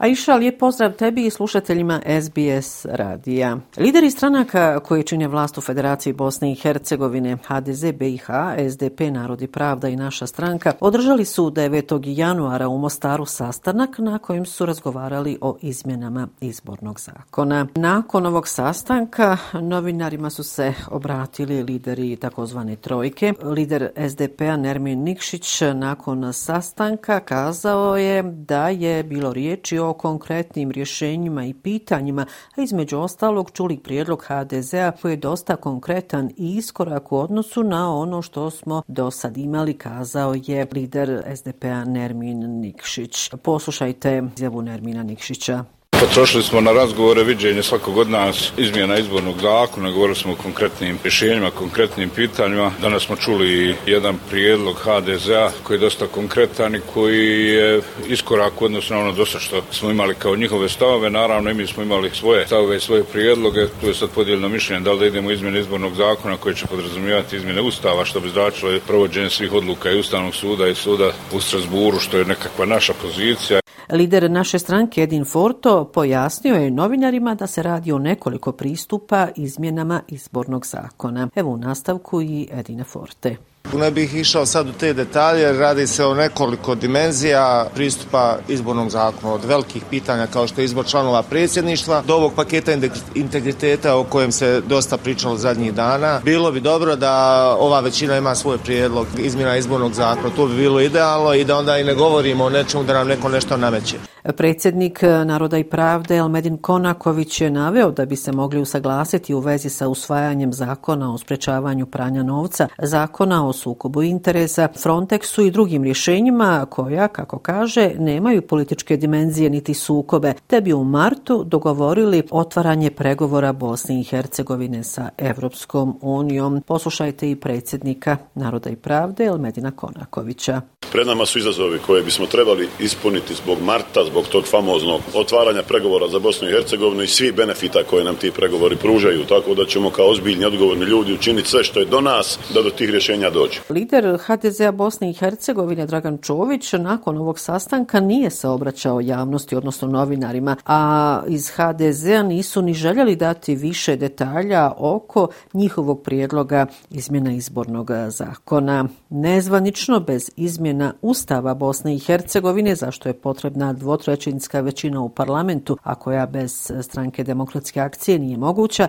Aisha, lijep pozdrav tebi i slušateljima SBS radija. Lideri stranaka koji čine vlast u Federaciji Bosne i Hercegovine, HDZ, BiH, SDP, Narodi pravda i naša stranka održali su 9. januara u Mostaru sastanak na kojem su razgovarali o izmjenama izbornog zakona. Nakon ovog sastanka novinarima su se obratili lideri takozvane trojke. Lider SDP-a Nermin Nikšić nakon sastanka kazao je da je bilo riječi o o konkretnim rješenjima i pitanjima, a između ostalog čuli prijedlog HDZ-a koji je dosta konkretan i iskorak u odnosu na ono što smo do sad imali, kazao je lider SDP-a Nermin Nikšić. Poslušajte izjavu Nermina Nikšića. Potrošili smo na razgovore viđenje svakog od nas izmjena izbornog zakona, govorili smo o konkretnim rješenjima, konkretnim pitanjima. Danas smo čuli jedan prijedlog HDZ-a koji je dosta konkretan i koji je iskorak u odnosu na ono dosta što smo imali kao njihove stavove. Naravno i mi smo imali svoje stavove i svoje prijedloge. Tu je sad podijeljeno mišljenje da li da idemo izmjene izbornog zakona koji će podrazumijevati izmjene ustava što bi značilo provođenje svih odluka i Ustavnog suda i suda u Strasburu što je nekakva naša pozicija. Lider naše stranke Edin Forto pojasnio je novinarima da se radi o nekoliko pristupa izmjenama izbornog zakona. Evo u nastavku i Edina Forte. Ne bih išao sad u te detalje, radi se o nekoliko dimenzija pristupa izbornog zakona, od velikih pitanja kao što je izbor članova predsjedništva, do ovog paketa integriteta o kojem se dosta pričalo zadnjih dana. Bilo bi dobro da ova većina ima svoj prijedlog izmjena izbornog zakona, to bi bilo idealno i da onda i ne govorimo o nečemu da nam neko nešto nameće. Predsjednik e, Naroda i pravde Elmedin Konaković je naveo da bi se mogli usaglasiti u vezi sa usvajanjem zakona o sprečavanju pranja novca, zakona o sukobu interesa, Frontexu i drugim rješenjima koja, kako kaže, nemaju političke dimenzije niti sukobe, te bi u martu dogovorili otvaranje pregovora Bosne i Hercegovine sa Evropskom unijom. Poslušajte i predsjednika Naroda i pravde Elmedina Konakovića. Pred nama su izazovi koje bismo trebali ispuniti zbog marta, zbog tog famoznog otvaranja pregovora za Bosnu i Hercegovinu i svi benefita koje nam ti pregovori pružaju, tako da ćemo kao ozbiljni odgovorni ljudi učiniti sve što je do nas da do tih rješenja dođe. Lider HDZ-a Bosne i Hercegovine Dragan Čović nakon ovog sastanka nije se obraćao javnosti, odnosno novinarima, a iz HDZ-a nisu ni željeli dati više detalja oko njihovog prijedloga izmjena izbornog zakona. Nezvanično bez izmjena Ustava Bosne i Hercegovine, zašto je potrebna dvotrećinska većina u parlamentu, a koja bez stranke demokratske akcije nije moguća,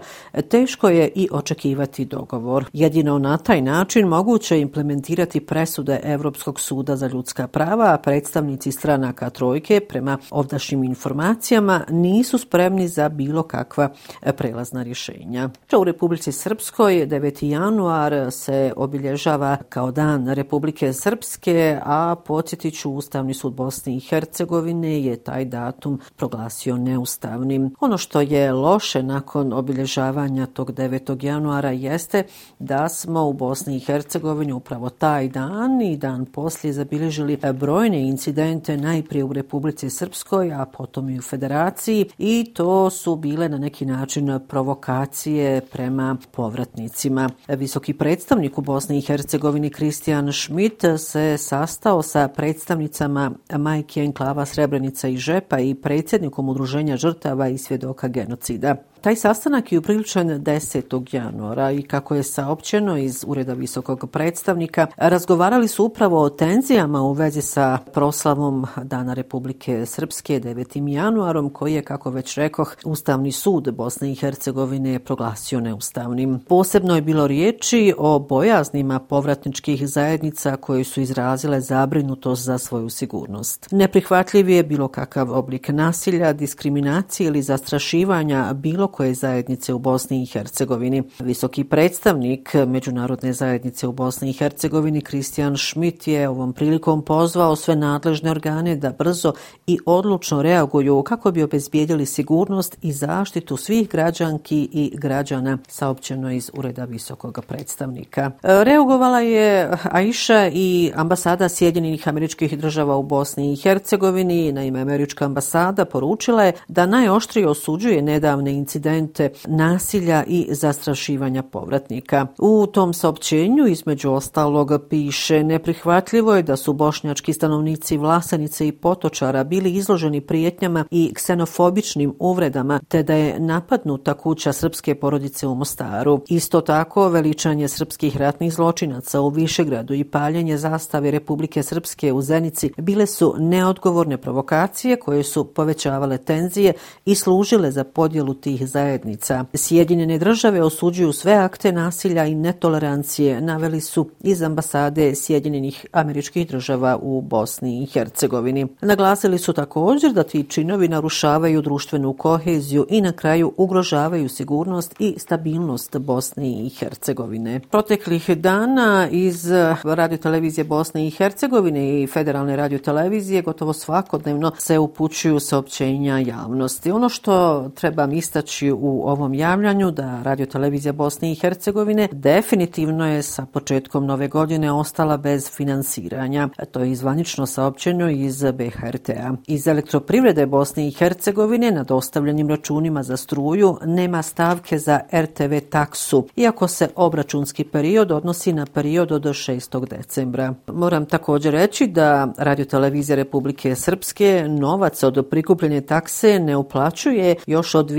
teško je i očekivati dogovor. Jedino na taj način moguće implementirati presude Evropskog suda za ljudska prava, a predstavnici stranaka trojke prema ovdašnjim informacijama nisu spremni za bilo kakva prelazna rješenja. U Republici Srpskoj 9. januar se obilježava kao dan Republike Srpske, a podsjetit ću Ustavni sud Bosne i Hercegovine je taj datum proglasio neustavnim. Ono što je loše nakon obilježavanja tog 9. januara jeste da smo u Bosni i Hercegovini upravo taj dan i dan poslije zabilježili brojne incidente najprije u Republici Srpskoj, a potom i u Federaciji i to su bile na neki način provokacije prema povratnicima. Visoki predstavnik u Bosni i Hercegovini Kristijan Schmidt se sastao sa predstavnicama Majke Enklava Srebrenica i Žepa i predsjednikom udruženja žrtava i svjedoka genocida. Taj sastanak je upriličan 10. januara i kako je saopćeno iz Ureda visokog predstavnika, razgovarali su upravo o tenzijama u vezi sa proslavom Dana Republike Srpske 9. januarom, koji je, kako već rekoh, Ustavni sud Bosne i Hercegovine proglasio neustavnim. Posebno je bilo riječi o bojaznima povratničkih zajednica koji su izrazile zabrinutost za svoju sigurnost. Neprihvatljiv je bilo kakav oblik nasilja, diskriminacije ili zastrašivanja bilo koje zajednice u Bosni i Hercegovini. Visoki predstavnik Međunarodne zajednice u Bosni i Hercegovini Kristijan Schmidt je ovom prilikom pozvao sve nadležne organe da brzo i odlučno reaguju kako bi obezbijedili sigurnost i zaštitu svih građanki i građana, saopćeno iz Ureda visokog predstavnika. Reagovala je Aisha i ambasada Sjedinjenih američkih država u Bosni i Hercegovini. Naime, američka ambasada poručila je da najoštrije osuđuje nedavne incidente incidente nasilja i zastrašivanja povratnika. U tom saopćenju između ostalog piše neprihvatljivo je da su bošnjački stanovnici Vlasanice i Potočara bili izloženi prijetnjama i ksenofobičnim uvredama te da je napadnuta kuća srpske porodice u Mostaru. Isto tako veličanje srpskih ratnih zločinaca u Višegradu i paljenje zastave Republike Srpske u Zenici bile su neodgovorne provokacije koje su povećavale tenzije i služile za podjelu tih zajednica. Sjedinjene države osuđuju sve akte nasilja i netolerancije, naveli su iz ambasade Sjedinjenih američkih država u Bosni i Hercegovini. Naglasili su također da ti činovi narušavaju društvenu koheziju i na kraju ugrožavaju sigurnost i stabilnost Bosne i Hercegovine. Proteklih dana iz radio televizije Bosne i Hercegovine i federalne radio televizije gotovo svakodnevno se upućuju saopćenja javnosti. Ono što treba istaći u ovom javljanju da radio televizija Bosne i Hercegovine definitivno je sa početkom nove godine ostala bez finansiranja. To je izvanično saopćeno iz BHRT-a. Iz elektroprivrede Bosne i Hercegovine na dostavljenim računima za struju nema stavke za RTV taksu, iako se obračunski period odnosi na period od 6. decembra. Moram također reći da Radio Televizija Republike Srpske novac od prikupljene takse ne uplaćuje još od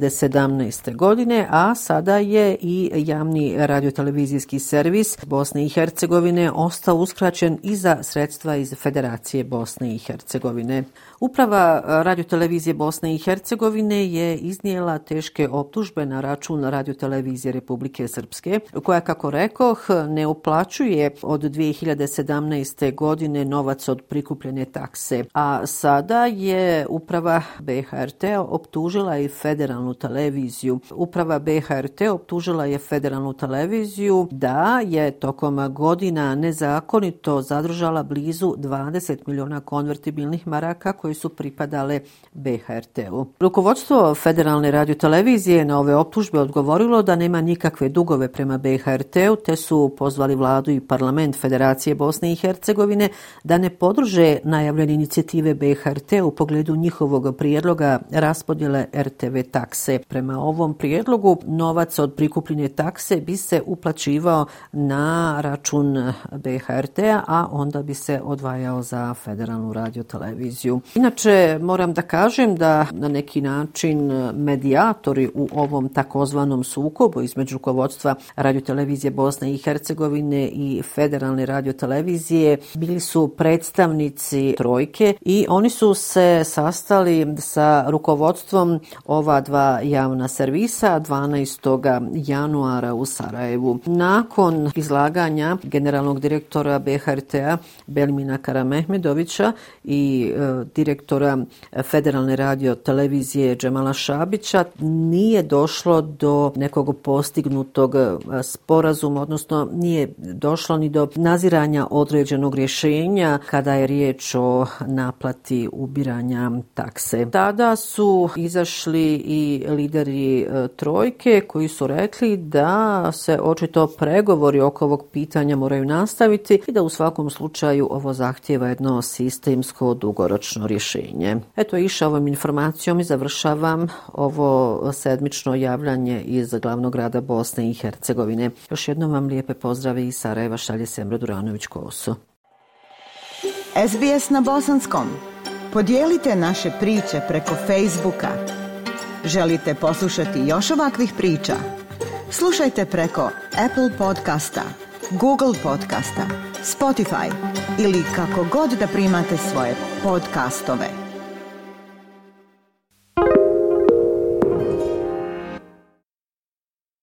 2017. godine, a sada je i javni radiotelevizijski servis Bosne i Hercegovine ostao uskraćen i za sredstva iz Federacije Bosne i Hercegovine. Uprava radiotelevizije Bosne i Hercegovine je iznijela teške optužbe na račun radiotelevizije Republike Srpske, koja, kako rekoh, ne uplaćuje od 2017. godine novac od prikupljene takse. A sada je uprava BHRT optužila i federalnu televiziju. Uprava BHRT optužila je federalnu televiziju da je tokom godina nezakonito zadržala blizu 20 miliona konvertibilnih maraka koji su pripadale BHRT-u. Rukovodstvo federalne radiotelevizije na ove optužbe odgovorilo da nema nikakve dugove prema BHRT-u te su pozvali vladu i parlament Federacije Bosne i Hercegovine da ne podrže najavljene inicijative BHRT u pogledu njihovog prijedloga raspodjele RTV takse. Prema ovom prijedlogu novac od prikupljene takse bi se uplaćivao na račun BHRT-a, a onda bi se odvajao za federalnu radioteleviziju. Inače, moram da kažem da na neki način e, medijatori u ovom takozvanom sukobu između rukovodstva radiotelevizije Bosne i Hercegovine i federalne radiotelevizije bili su predstavnici trojke i oni su se sastali sa rukovodstvom ova dva javna servisa 12. januara u Sarajevu. Nakon izlaganja generalnog direktora BHRT-a Belmina Karamehmedovića i e, direktora eh, Federalne radio televizije Džemala Šabića nije došlo do nekog postignutog eh, sporazuma, odnosno nije došlo ni do naziranja određenog rješenja kada je riječ o naplati ubiranja takse. Tada su izašli i lideri eh, trojke koji su rekli da se očito pregovori oko ovog pitanja moraju nastaviti i da u svakom slučaju ovo zahtjeva jedno sistemsko dugoročno rješenje. Eto, iša ovom informacijom i završavam ovo sedmično javljanje iz glavnog grada Bosne i Hercegovine. Još jednom vam lijepe pozdrave iz Sarajeva šalje Semra Duranović Kosu. SBS na bosanskom. Podijelite naše priče preko Facebooka. Želite poslušati još ovakvih priča? Slušajte preko Apple podcasta, Google podcasta, Spotify ili kako god da primate svoje podcastove.